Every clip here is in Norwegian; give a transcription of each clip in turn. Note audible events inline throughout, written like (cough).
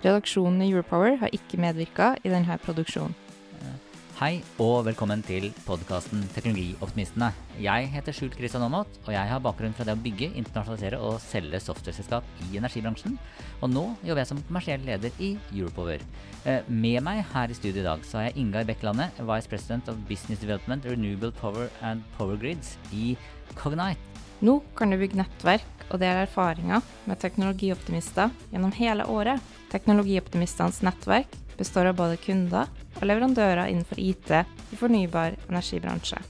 Redaksjonen i Europower har ikke medvirka i denne produksjonen. Hei og velkommen til podkasten Teknologioptimistene. Jeg heter Skjult Kristian Aamodt, og jeg har bakgrunn fra det å bygge, internasjonalisere og selge softwareselskap i energibransjen. Og nå jobber jeg som kommersiell leder i Europower. Eh, med meg her i studio i dag så har jeg Ingar Bekkelandet, Vice President of Business Development, Renewable Power and Power Grids i Cognite. Nå kan du bygge nettverk og dele erfaringer med teknologioptimister gjennom hele året. Teknologioptimistenes nettverk består av både kunder og leverandører innenfor IT i fornybar energibransje.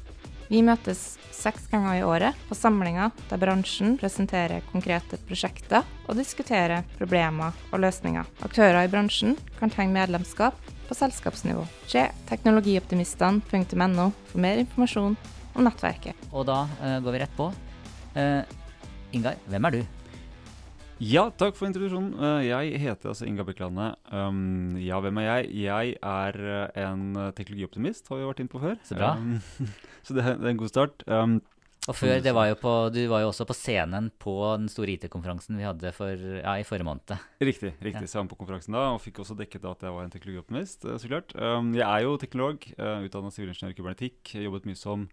Vi møtes seks ganger i året på samlinger der bransjen presenterer konkrete prosjekter og diskuterer problemer og løsninger. Aktører i bransjen kan trenge medlemskap på selskapsnivå. Se teknologioptimistene.no for mer informasjon om nettverket. Og da uh, går vi rett på. Uh, Ingar, hvem er du? Ja, takk for introduksjonen. Eh, Jeg heter altså Inga Bekkelandet. Um, ja, hvem er jeg? Jeg er eh, en eh, teknologioptimist, har vi vært inne på før. Så bra. Um, (laughs) så det, er- det er en god start. Um, Og før, det var jo på, du var jo også på scenen på den store IT-konferansen vi hadde for, ja, i forrige måned. riktig. riktig, Så jeg var på konferansen da, og fikk også dekket at jeg var en teknologioptimist. så klart. Jeg er jo teknolog, utdanna sivilingeniør i kybernetikk. Jobbet mye som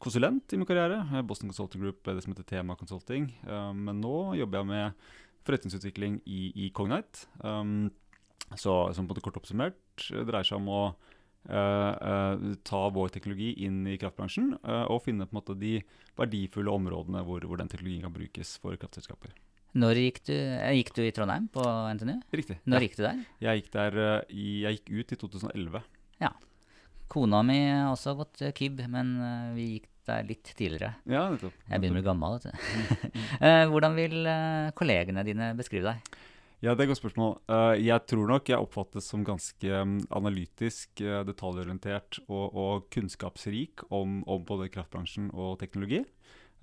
konsulent i min karriere. Boston Consulting Group, det som heter Tema Consulting. Men nå jobber jeg med forretningsutvikling i, i Cognite. Um, så som på en måte kort oppsummert eh, dreier seg om å uh, uh, ta vår teknologi inn i kraftbransjen uh, og finne på en måte de verdifulle områdene hvor, hvor den teknologien kan brukes for kraftselskaper. Når gikk du, gikk du i Trondheim på NTNU? Riktig. Når Ja. gikk du der? Jeg gikk der i, jeg gikk ut i 2011. Ja. Kona mi har også gått KIB, men vi gikk der litt tidligere. Ja, nettopp. Jeg begynner å bli gammel, vet Mm, du. (laughs) Eh, Hvordan vil eh, kollegene dine beskrive deg? Ja, det er et godt spørsmål. Eh, jeg tror nok jeg oppfattes som ganske mm, analytisk, detaljorientert og, og kunnskapsrik om, om både kraftbransjen og teknologi.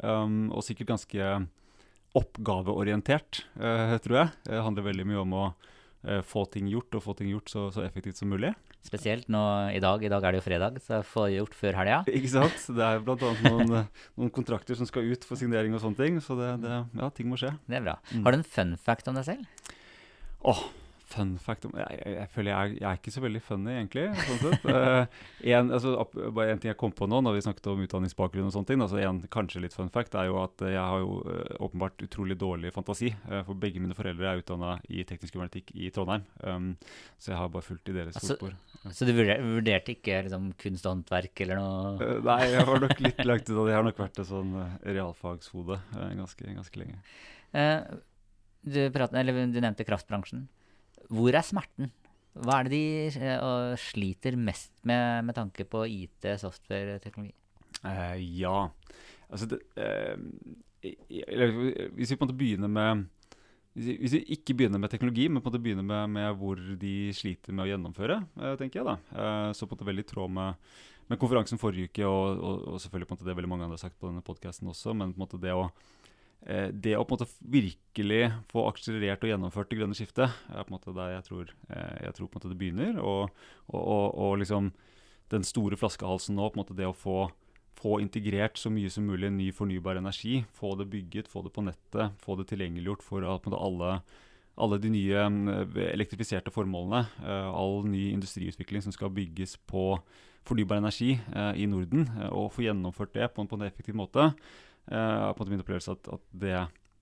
Um, og sikkert ganske oppgaveorientert, tror jeg. Det handler veldig mye om å få ting gjort, og få ting gjort så, så effektivt som mulig. Spesielt nå i dag. I dag er det jo fredag, så jeg får gjort før helga. (laughs) Ikke sant? Det er bl.a. Noen, (laughs) noen kontrakter som skal ut for signering og sånne ting. Så det, det, ja, ting må skje. Det er bra. Mm. Har du en fun fact om deg selv? Åh, fun fact om Jeg, jeg, jeg føler jeg, er- jeg er ikke så veldig funny, egentlig. sånn sett. Uh, en, altså, opp- bare en ting jeg kom på nå, når vi snakket om utdanningsbakgrunn og sånne ting. Altså en kanskje litt fun fact er jo at eh, jeg har jo eh, åpenbart utrolig dårlig fantasi. Uh, for begge mine foreldre er utdanna i teknisk humanitikk i Trondheim. Um, så jeg har bare fulgt i deres Altså, fotspor. Så du vurderte ikke liksom, kunst og håndverk eller noe? Uh, nei, jeg var nok litt langt unna. Jeg har nok vært et sånn realfagshode ganske, ganske lenge. Du, pratet, eller, du nevnte kraftbransjen. Hvor er smerten? Hva er det de eh, sliter mest med med tanke på IT, software, teknologi? Uh, ja. Altså det, eller, hvis vi på en måte begynner med hvis vi, ikke begynner med teknologi, men på en måte begynner med, med hvor de sliter med å gjennomføre, tenker jeg da. Så på en måte veldig i tråd med, med konferansen forrige uke, og, og, og selvfølgelig på en måte det veldig mange andre har sagt på denne podcasten også, men på en måte det å det å på en måte virkelig få akselerert og gjennomført det grønne skiftet, er på en måte der jeg tror, eh, jeg tror på en måte det begynner. Og, og, og, og liksom den store flaskehalsen nå, på en måte det å få, få integrert så mye som mulig ny fornybar energi, få det bygget, få det på nettet, få det tilgjengeliggjort for alle, alle de nye mm, elektrifiserte formålene, eh, all ny industriutvikling som skal bygges på fornybar energi eh, i Norden, eh, og få gjennomført det på en, på en effektiv måte, er på en måte min opplevelse at, at det,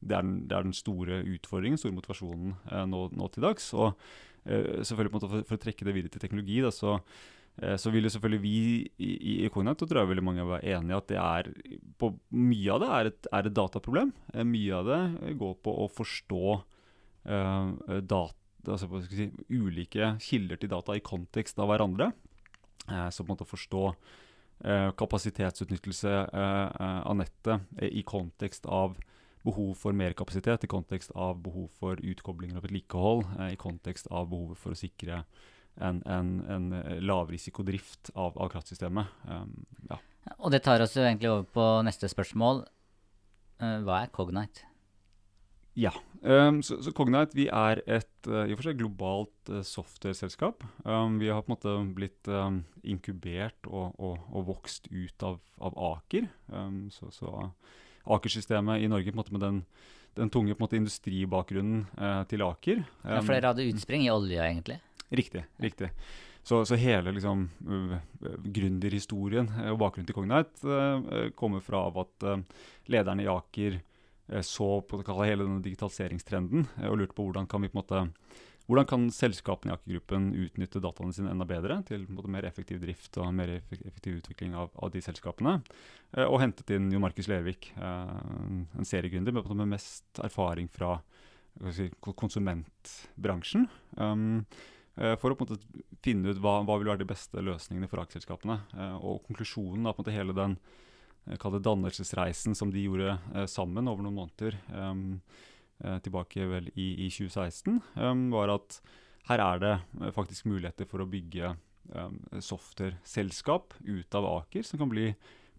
det, er den, det er den store utfordringen, store motivasjonen eh, nå, nå til dags. Og eh, selvfølgelig på en måte for, for å trekke det videre til teknologi, da, så Så vil jo selvfølgelig vi i, i Cognite, og tror jeg veldig mange er enige at det er på, Mye av det er et, er et dataproblem. Mye av det går på å forstå data, altså, skal si, ulike kilder til data i kontekst av hverandre. Så på en måte forstå eh, kapasitetsutnyttelse eh, eh, av nettet eh, i kontekst av behov for mer kapasitet, i kontekst av behov for utkoblinger og vedlikehold, eh, i kontekst av behovet for å sikre en, en, en lavrisikodrift av, av kraftsystemet. Um, ja. Og det tar oss jo egentlig over på neste spørsmål. Hva er Cognite? Ja. Um, så, så, Cognite vi er et uh, i og for seg globalt uh, software-selskap. Um, vi har på en måte blitt um, inkubert og, og, og, vokst ut av, av Aker. så, så Aker-systemet i Norge måte med den, den tunge måte, industribakgrunnen uh, til Aker. ja, For dere hadde utspring i olja, egentlig? Riktig. riktig. Så, så, hele liksom, gründerhistorien og bakgrunnen til Cognite kommer fra at lederne i Aker så på hele denne digitaliseringstrenden og lurte på hvordan kan vi på en måte hvordan kan selskapene i Aker-gruppen utnytte dataene sine enda bedre til mer effektiv drift og mer effektiv utvikling av, av de selskapene? Eh, og hentet inn Jo Markus Lervik, eh, en seriegründer med, med, mest erfaring fra si, konsumentbransjen. Um, eh, for å måte finne ut hva, hva vil være de beste løsningene for aksjeselskapene. Eh, og konklusjonen av hele den eh, dannelsesreisen som de gjorde eh, sammen over noen måneder, um, Eh, tilbake vel i, i 2016, um, var at her er det eh, faktisk muligheter for å bygge um, software-selskap ut av Aker, som kan bli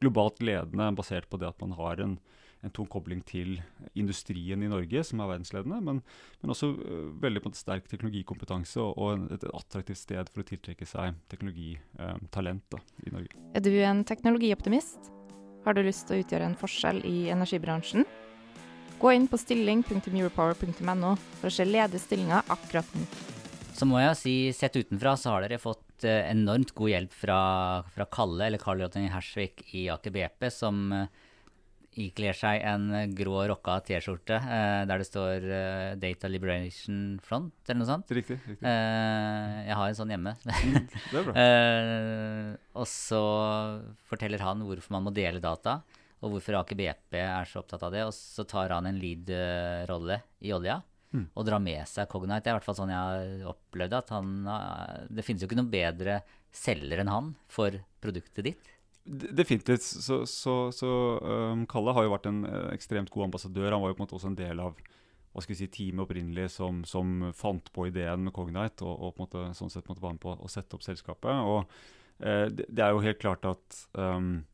globalt ledende basert på det at man har en, en tung kobling til industrien i Norge, som er verdensledende, men, men også uh, veldig måte, sterk teknologikompetanse og, og et, attraktivt sted for å tiltrekke seg teknologitalent i Norge. Er du en teknologioptimist? Har du lyst til å utgjøre en forskjell i energibransjen? Gå inn på stilling.europower.no for å se ledige stillinger akkurat nå. Så må jeg si, sett utenfra så har dere fått uh, enormt god hjelp fra, fra Kalle, eller Karl Jotin Hersvik i Aker BP, som uh, ikler seg en grå rocka T-skjorte uh, der det står uh, 'Data Liberation Front', eller noe sånt. Riktig. riktig. Uh, jeg har en sånn hjemme. Mm, det er bra. (laughs) og så forteller han hvorfor man må dele data og hvorfor Aker BP er så opptatt av det. Og så tar han en lead-rolle i olja mm. og drar med seg Cognite. Det er i hvert fall sånn jeg har opplevd at han Det finnes jo ikke noen bedre selger enn han for produktet ditt. Definitivt. Så, så, så um, Kalle har jo vært en uh, ekstremt god ambassadør. Han var jo på en måte også en del av hva skal vi si, teamet opprinnelig som, som fant på ideen med Cognite, og, og på en måte, sånn sett måtte være med på å sette opp selskapet. Og uh, det, det, er jo helt klart at um,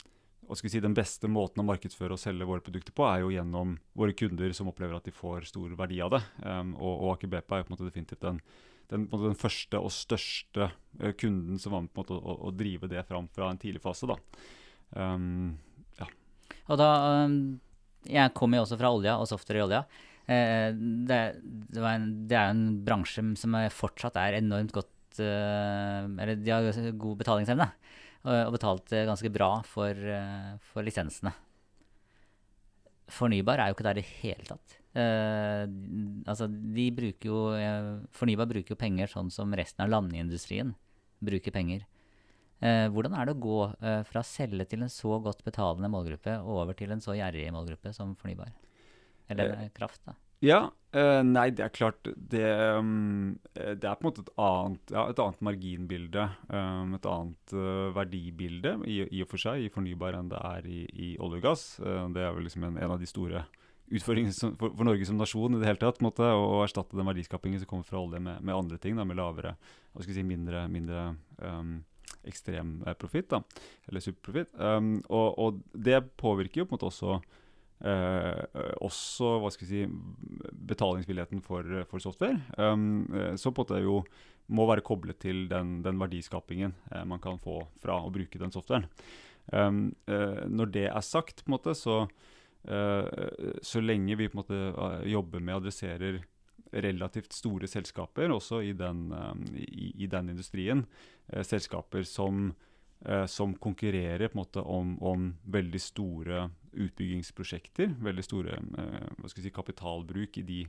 hva skal vi si, den beste måten å markedsføre og selge våre produkter på, er jo gjennom våre kunder som opplever at de får stor verdi av det. Um, og, og Aker BP er på en måte definitivt den, den, den første og største uh, kunden som var med på måte å, å, drive det fram fra en tidlig fase. da. Um, ja. Og da, um, Jeg kommer jo også fra olja og software i olja. Uh, det, det, en, det, er en bransje som fortsatt er enormt godt uh, Eller de har god betalingsevne og betalt ganske bra for, eh, for, lisensene. Fornybar er jo ikke der i det hele tatt. Uh, altså, de bruker jo uh, Fornybar bruker jo penger sånn som resten av landindustrien bruker penger. Uh, hvordan er det å gå fra å selge til en så godt betalende målgruppe over til en så gjerrig målgruppe som fornybar? Eller kraft, da? Ja. Uh, nei, det er klart det, um, det, er på en måte et annet, ja, et annet marginbilde. Um, et annet uh, verdibilde i, i, og for seg i fornybar enn det er i, i olje og gass. Uh, det er vel liksom en, en, av de store utfordringene for, for, Norge som nasjon i det hele tatt. Måte, å, å, erstatte den verdiskapingen som kommer fra olje med, med andre ting. Da, med lavere, hva skal si, mindre, mindre um, ekstrem profitt, eller superprofitt. Og, og, det påvirker jo på en måte også Eh, også hva skal jeg si, betalingsvilligheten for, for software. Um, eh, så på en måte jo må være koblet til den, den verdiskapingen eh, man kan få fra å bruke den softwaren. Um, eh, når det er sagt, på måte, så, eh, så lenge vi på måte eh, jobber med adresserer relativt store selskaper, også i den, i, i den industrien, selskaper som eh, som konkurrerer på en måte om, om veldig store utbyggingsprosjekter. Veldig store eh, si, kapitalbruk i de,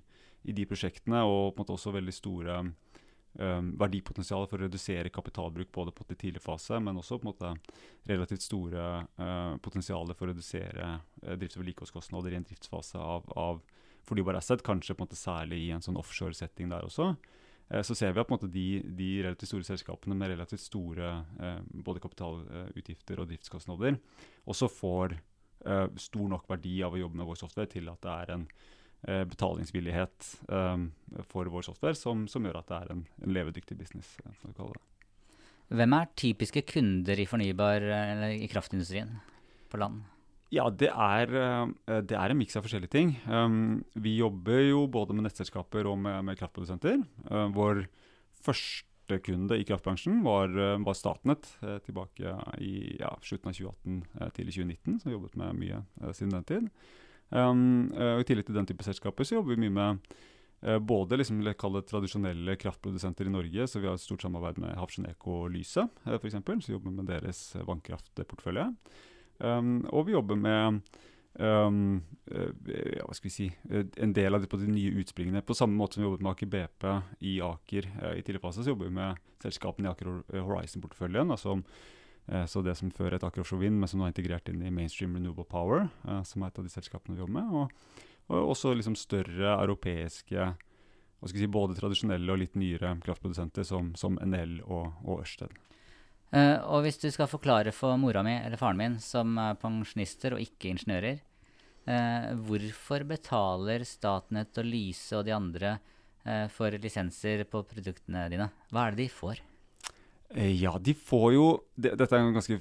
i de, prosjektene, og på en måte også veldig store Um, verdipotensial for å redusere kapitalbruk både på tidlig fase, men også på en måte relativt store uh, potensialer for å redusere uh, drifts- og vedlikeholdskostnader i en driftsfase av, av fornybar asset, kanskje på en måte særlig i en sånn offshore-setting der også. Eh, så ser vi at måte, de, de, relativt store selskapene med relativt store eh, både kapitalutgifter og driftskostnader også får eh, stor nok verdi av å jobbe med vår software til at det er en betalingsvillighet for vår software som, som, gjør at det er en, en levedyktig business. Eh, for å kalle det. Hvem er typiske kunder i fornybar eller i kraftindustrien på land? Ja, det er, eh, det er en miks av forskjellige ting. Um, vi jobber jo både med nettselskaper og med, med kraftprodusenter. Uh, vår første kunde i kraftbransjen var, var Statnett uh, tilbake i ja, slutten av 2018 uh, til 2019, som jobbet med mye siden den tid. Um, I tillegg til den type selskaper så jobber vi mye med både liksom, tradisjonelle kraftprodusenter i Norge, så vi har et stort samarbeid med Hafsjeneco og Lyse, f.eks., som jobber med deres vannkraftportefølje. Um, og vi jobber med um, ja, hva skal vi si, eh, en del av de, på de nye utspringene. På samme måte som vi jobbet med Aker BP i Aker uh, i tidlig fase, så jobber vi med selskapene i Aker Horizon-porteføljen. Altså, uh, så det som før het Aker Offshore Wind, men som nå er integrert inn i Mainstream Renewable Power, uh, som er et av de selskapene vi jobber med. Og, og også liksom større europeiske si, både tradisjonelle og litt nyere kraftprodusenter som, som NL og, og Ørsted. Uh, og hvis du skal forklare for mora mi eller faren min, som er pensjonister og ikke ingeniører, uh, hvorfor betaler Statnett og Lyse og de andre uh, for lisenser på produktene dine? Hva er det de får? Ja, de får jo det, Dette er en ganske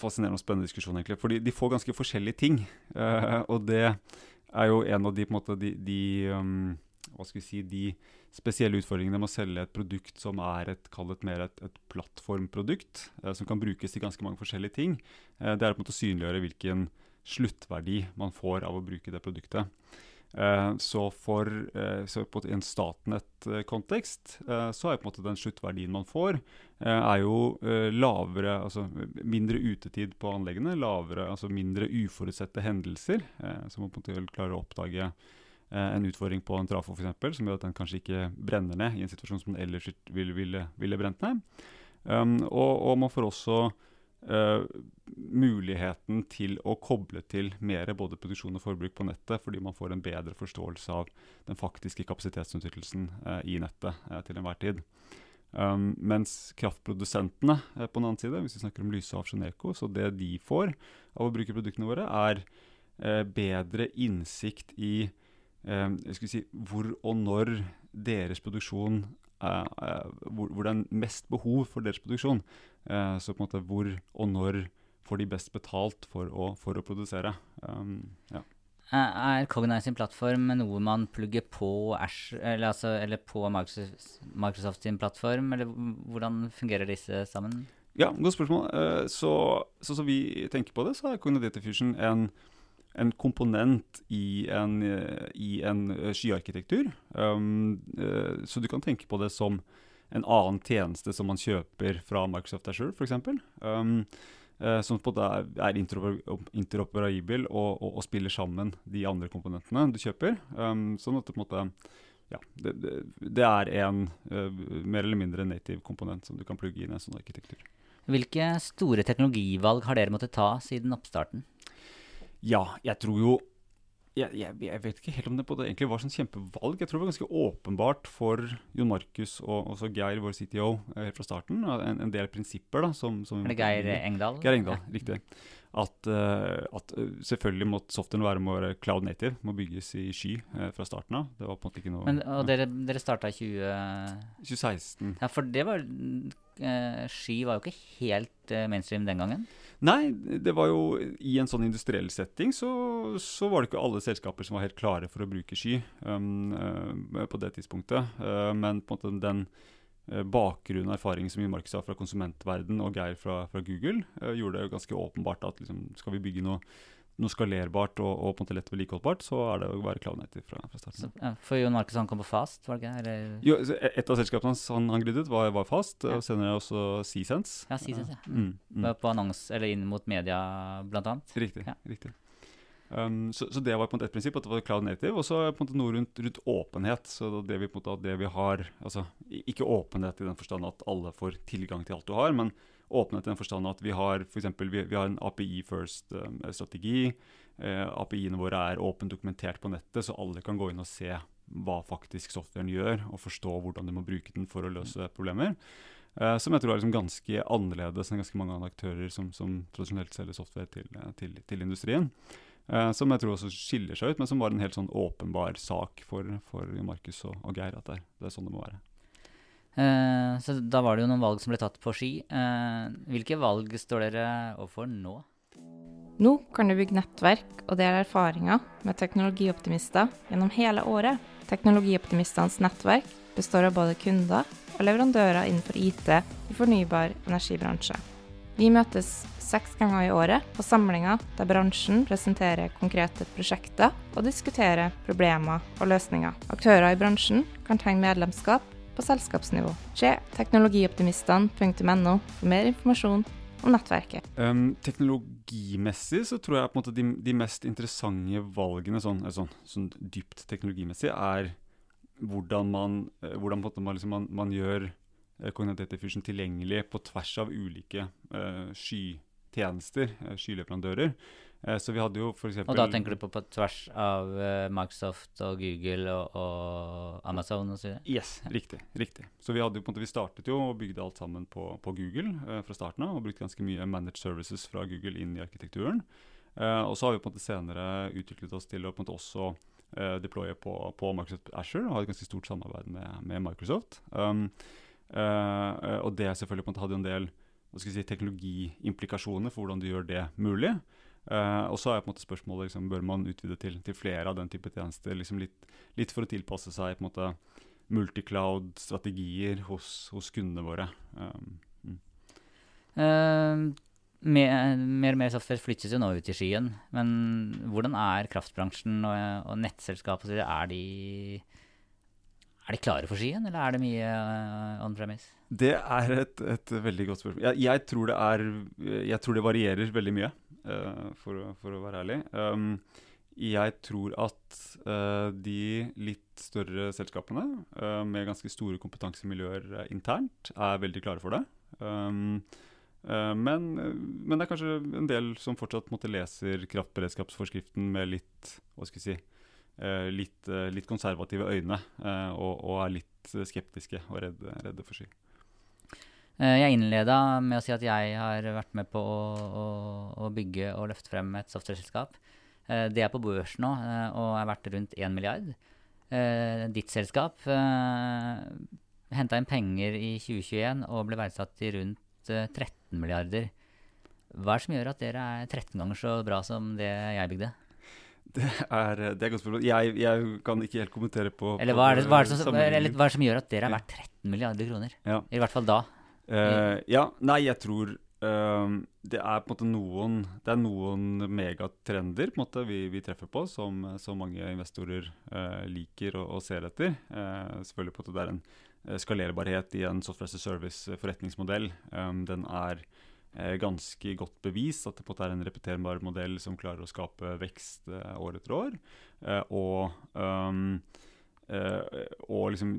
fascinerende og spennende diskusjon, egentlig. fordi de får ganske forskjellige ting. og det er jo en av de, på en måte, de, de um, hva skal vi si, de spesielle utfordringene med å selge et produkt som er et, et mer et, et plattformprodukt, eh, som kan brukes til ganske mange forskjellige ting, eh, det er på en måte å synliggjøre hvilken sluttverdi man får av å bruke det produktet. Eh, så for eh, så på en Statnett-kontekst eh, så er på en måte den sluttverdien man får, eh, er jo lavere, altså mindre utetid på anleggene, lavere, altså mindre uforutsette hendelser, som man på en måte klarer å oppdage Eh, en utfordring på en trafo f.eks., som gjør at den kanskje ikke brenner ned i en situasjon som den ellers ville, ville, ville brent ned. Um, og, og, man får også uh, muligheten til å koble til mer både produksjon og forbruk på nettet, fordi man får en bedre forståelse av den faktiske kapasitetsutnyttelsen uh, i nettet uh, til enhver tid. Um, mens kraftprodusentene på den annen side, hvis vi snakker om Lyse og Afsjoneco, så det de får av å bruke produktene våre, er bedre innsikt i eh, si, hvor og når deres produksjon eh, eh, hvor, hvor, det er mest behov for deres produksjon. Eh, så på en måte hvor og når får de best betalt for å, for å produsere. Um, ja. Er Cognize sin plattform noe man plugger på, Ash, eller, altså, eller på Microsoft, Microsoft, sin plattform, eller hvordan fungerer disse sammen? Ja, godt spørsmål. Så, så, så, vi tenker på det, så er Cognitive Fusion en en komponent i en, i en eh, skyarkitektur. Um, uh, så du kan tenke på det som en annen tjeneste som man kjøper fra Microsoft Azure, f.eks. Um, uh, som på er, er interoperabel og, og, og, spiller sammen de andre komponentene du kjøper. Um, sånn at det på en måte ja, det, det er en uh, mer eller mindre native komponent som du kan plugge inn i en sånn arkitektur. Hvilke store teknologivalg har dere måttet ta siden oppstarten? Ja, jeg tror jo jeg, jeg, jeg, vet ikke helt om det, det egentlig var sånn kjempevalg. Jeg tror det var ganske åpenbart for Jon Markus og også Geir, vår CTO, eh, helt fra starten. En, en del prinsipper. da. Som, som, er det Geir Engdahl? Geir Engdahl, ja. riktig. At, uh, at uh, selvfølgelig må softwaren være more cloud native, må bygges i sky uh, fra starten av. Det var på en måte ikke noe... Men, og dere, dere starta i 20... 2016. Ja, for det var Sky var jo ikke helt mainstream den gangen? Nei, det var jo i en sånn industriell setting så, så, var det ikke alle selskaper som var helt klare for å bruke sky um, uh, på det tidspunktet. Uh, men på en måte den uh, bakgrunnen og erfaringen som Markus har fra konsumentverden og Geir fra, fra Google, gjorde det jo ganske åpenbart at liksom, skal vi bygge noe noe skalerbart og, og, på en måte lett vedlikeholdbart, så er det å være cloud native fra, fra starten. Så, ja, for Jon Markus han kom på Fast, var det ikke? Jo, et av selskapene han, han glidde var, var Fast, ja. og senere også Seasense. Ja, Seasense, ja. Mm, mm. På annons, eller inn mot media, blant annet. Riktig. Ja. riktig. Um, så, så, det var på en måte et prinsipp, at det var cloud native. Og så på en måte noe rundt, rundt, åpenhet. så det vi på en måte, det vi har, altså Ikke åpenhet i den forstand at alle får tilgang til alt du har, men åpenhet i den forstand at vi har for eksempel, vi, vi har en API first-strategi. Um, uh, API-ene våre er åpent dokumentert på nettet, så alle kan gå inn og se hva faktisk softwaren gjør, og forstå hvordan de må bruke den for å løse problemer. Eh, som jeg tror er liksom ganske annerledes enn ganske mange andre aktører som, som tradisjonelt selger software til, til, til industrien. Eh, som jeg tror også skiller seg ut, men som var en helt sånn åpenbar sak for, for Markus og, og, Geir. At det det er, sånn det må være. Uh, så da var det jo noen valg som ble tatt på ski. hvilke valg står dere overfor nå? Nå kan du bygge nettverk og dele erfaringer med teknologioptimister gjennom hele året. Teknologioptimistenes nettverk består av både kunder og leverandører innenfor IT i fornybar energibransje. Vi møtes seks ganger i året på samlinger der bransjen presenterer konkrete prosjekter og diskuterer problemer og løsninger. Aktører i bransjen kan tegne medlemskap på selskapsnivå. Se teknologioptimistene.no for mer informasjon om nettverket? Um, teknologimessig så tror jeg på en måte de, de mest interessante valgene, sånn, sånn, sånn, dypt teknologimessig, er hvordan man, eh, hvordan man, liksom, man, man gjør Cognitive Diffusion tilgjengelig på tvers av ulike uh, skytjenester, uh, skyleverandører. Eh, så vi hadde jo for eksempel, Og da tenker du på på tvers av uh, Microsoft og Google og, og Amazon osv.? Yes, riktig. riktig. Så vi, hadde jo, på en måte, vi startet jo og bygde alt sammen på, på Google eh, fra starten av. Og brukte ganske mye managed services fra Google inn i arkitekturen. Eh, og så har vi på en måte senere utviklet oss til å på en måte også deploye på, på, Microsoft Asher og ha et ganske stort samarbeid med, med Microsoft. Um, og det selvfølgelig på en måte hadde en del hva skal si, teknologiimplikasjoner for hvordan du gjør det mulig. Uh, og så er på en måte spørsmålet liksom, bør man utvide til, til, flere av den type tjenester. Liksom litt, litt, for å tilpasse seg på en måte multicloud-strategier hos, hos, kundene våre. Um, mm. uh, mer, mer og mer software flyttes jo nå ut i skyen. Men hvordan er kraftbransjen og, og nettselskap osv.? Er de er de klare for skyen, eller er det mye uh, on premise? Det er et, et veldig godt spørsmål. Jeg, jeg, tror er, jeg, tror det varierer veldig mye. Uh, for, for, å være ærlig. Um, jeg tror at uh, de litt større selskapene uh, med ganske store kompetansemiljøer internt er veldig klare for det. Um, men, men, det er kanskje en del som fortsatt måtte leser kraftberedskapsforskriften med litt hva skal jeg si, litt, litt, konservative øyne og, og, er litt skeptiske og redde, redde for sky. Eh, jeg innleda med å si at jeg har vært med på å, å, å bygge og løfte frem et software-selskap. Eh, det er på børs nå eh, og er verdt rundt 1 milliard. Ditt selskap henta inn penger i 2021 og ble verdsatt til rundt 13 milliarder. Hva er det som gjør at dere er 13 ganger så bra som det jeg bygde? Det er, det er godt spørsmål. Jeg, jeg, kan ikke helt kommentere på, eller hva er, det, hva, er som, eller hva er det som gjør at dere er verdt 13 milliarder kroner? Ja. I hvert fall da. Uh, ja, nei, jeg tror uh, det er på en måte noen Det er noen megatrender på en måte vi, vi treffer på, som, som mange investorer uh, liker og, og, ser etter. selvfølgelig på at det er en skalerbarhet i en software as a service-forretningsmodell. Um, den er ganske godt bevist at det på en måte er en repeterbar modell som klarer å skape vekst år etter år. og um, Uh, og liksom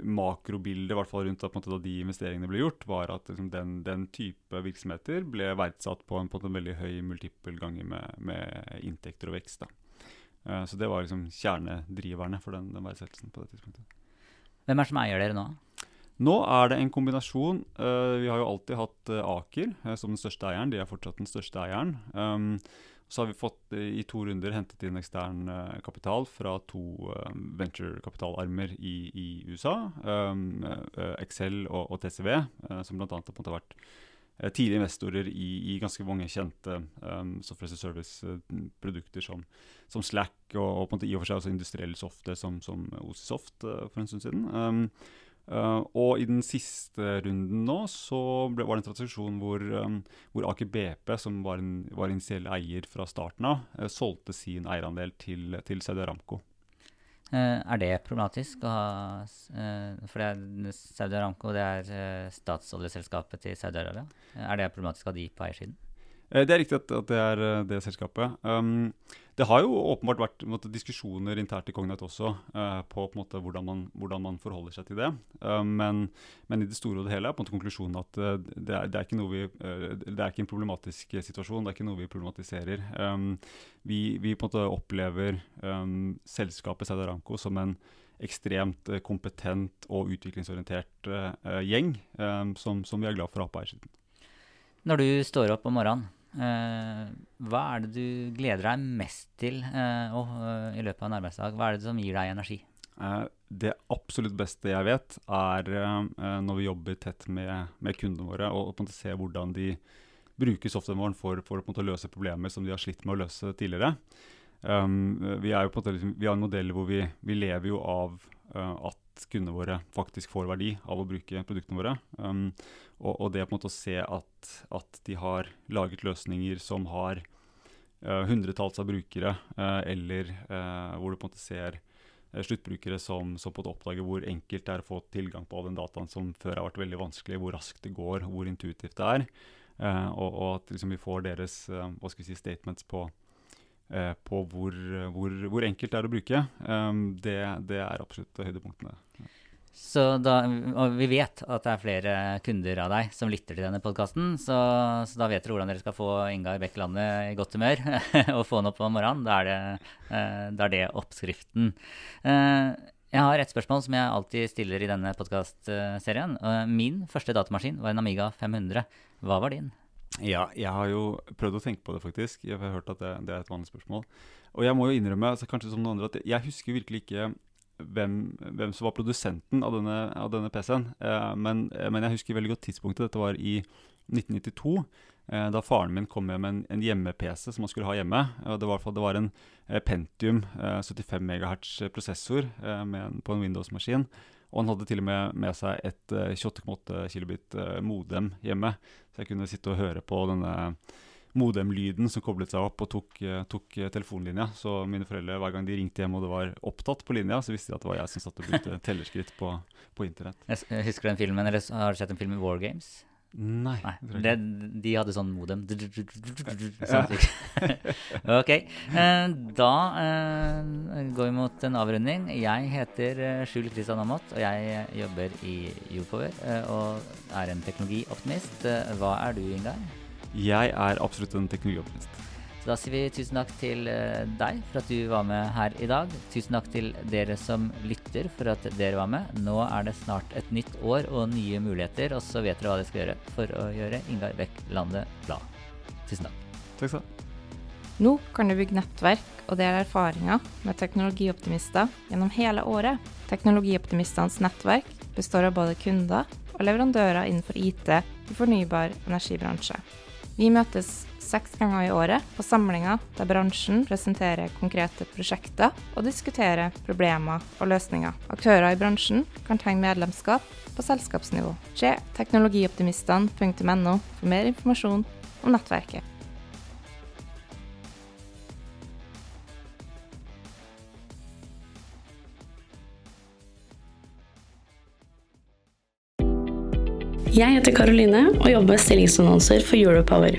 makrobildet hvert fall rundt da, da, de investeringene ble gjort, var at liksom, den, den, type virksomheter ble verdsatt på en, på en veldig høy multiple ganger med, med, inntekter og vekst. Uh, så det var liksom kjernedriverne for den, den, verdsettelsen på det tidspunktet. Hvem er det som eier dere nå? Nå er det en kombinasjon. Uh, vi har jo alltid hatt Aker som den største eieren. De er fortsatt den største eieren. Um, så har vi fått eh, i to runder hentet inn ekstern uh, kapital fra to uh, venturekapitalarmer i, i, USA. Um, uh, Excel og, og TCV, som bl.a. har vært tidlige investorer i, i, ganske mange kjente um, software service-produkter som, som, Slack, og, og, i og for seg også industriell software som, som Osisoft for en stund siden. Um, Uh, og i den siste runden nå så ble, var det en transaksjon hvor, um, hvor Aker BP, som var en var initiell eier fra starten av, uh, solgte sin eierandel til, til Saudi Aramco. Uh, er det problematisk å ha For Saudi Aramco det er statsoljeselskapet til Saudi-Arabia. Er det problematisk å ha de på eiersiden? Det er riktig at, at det er det selskapet. Um, det har jo åpenbart vært måte, diskusjoner internt i Cognite også uh, på, på måte, hvordan, man, hvordan, man, forholder seg til det. Uh, men, men, i det store og det hele er på måte konklusjonen at uh, det, er, det, er, vi, det er ikke en problematisk situasjon. Det er ikke noe vi problematiserer. Um, vi, vi, på måte opplever um, selskapet Saudi som en, ekstremt eh, kompetent og utviklingsorientert eh, gjeng eh, som, som, vi er glad for å ha på eiersiden. Når du står opp om morgenen, eh, hva er det du gleder deg mest til eh, og, eh, i løpet av en arbeidsdag? Hva er det som gir deg energi? det absolutt beste jeg vet, er når vi jobber tett med, med kundene våre og, og se hvordan de bruker softwaren vår for, for å løse problemer som de har slitt med å løse tidligere. Um, vi, er jo på liksom, vi har en modell hvor vi, vi lever jo av uh, at kundene våre faktisk får verdi av å bruke produktene våre. Um, og, og, det å se at, at de har laget løsninger som har uh, hundretalls av brukere, uh, eller uh, hvor du på en måte ser sluttbrukere som, som, på en måte oppdager hvor enkelt det er å få tilgang på all den dataen som før har vært veldig vanskelig, hvor raskt det går, hvor intuitivt det er. og, og at liksom, vi får deres hva skal vi si, statements på på hvor, hvor, hvor, enkelt det er å bruke. Um, det, det, er absolutt høydepunktene. Så da, og vi vet at det er flere kunder av deg som lytter til denne podkasten, så, så, da vet dere hvordan dere skal få Ingar Bekkelandet i godt humør (laughs) og få han opp om morgenen. Da er det, uh, da er det oppskriften. Uh, jeg har et spørsmål som jeg alltid stiller i denne podkastserien. Min første datamaskin var en Amiga 500. Hva var din? Ja, jeg har jo prøvd å tenke på det, faktisk. Jeg har hørt at det, det er et vanlig spørsmål. Og jeg må jo innrømme, altså kanskje som noen andre, at jeg husker virkelig ikke hvem, hvem som var produsenten av denne, denne PC-en. Eh, men, eh, men, jeg husker veldig godt tidspunktet. Dette var i 1992. Eh, da faren min kom med en, en hjemme-PC som han skulle ha hjemme. det, var, det var en eh, Pentium 75 eh, MHz prosessor eh, på en Windows-maskin. Og han hadde til og med med seg et uh, 28,8 kilobit uh, modem hjemme. Så jeg kunne sitte og høre på denne modem-lyden som koblet seg opp og tok, uh, tok telefonlinja. Så mine foreldre, hver gang de ringte hjem og det var opptatt på linja, så visste de at det var jeg som satt og brukte (laughs) tellerskritt på, på internett. Jeg husker den filmen, eller Har du sett en film i War Games? Nei. Nei det, de hadde sånn modem. ok. Eh, da eh, går vi mot en avrunding. Jeg heter eh, Skjul Kristian Amott, og jeg jobber i Youpower og er en teknologioptimist. Hva er du, Ingar? Jeg er absolutt en teknologioptimist. Så da sier vi tusen takk til eh, deg for at du var med her i dag. Tusen takk til dere som lytter for at dere var med. Nå er det snart et nytt år og nye muligheter, og så vet dere hva dere skal gjøre for å gjøre Ingar Bekk landet glad. Tusen takk. Takk skal du ha. Nå kan du bygge nettverk og dele erfaringer med teknologioptimister gjennom hele året. Teknologioptimistenes nettverk består av både kunder og leverandører innenfor IT i fornybar energibransje. Vi møtes seks ganger i året på samlinger der bransjen presenterer konkrete prosjekter og diskuterer problemer og løsninger. Aktører i bransjen kan tegne medlemskap på selskapsnivå. Se teknologioptimistene.no for mer informasjon om nettverket. Jeg heter Karoline og jobber med stillingsannonser for Europower.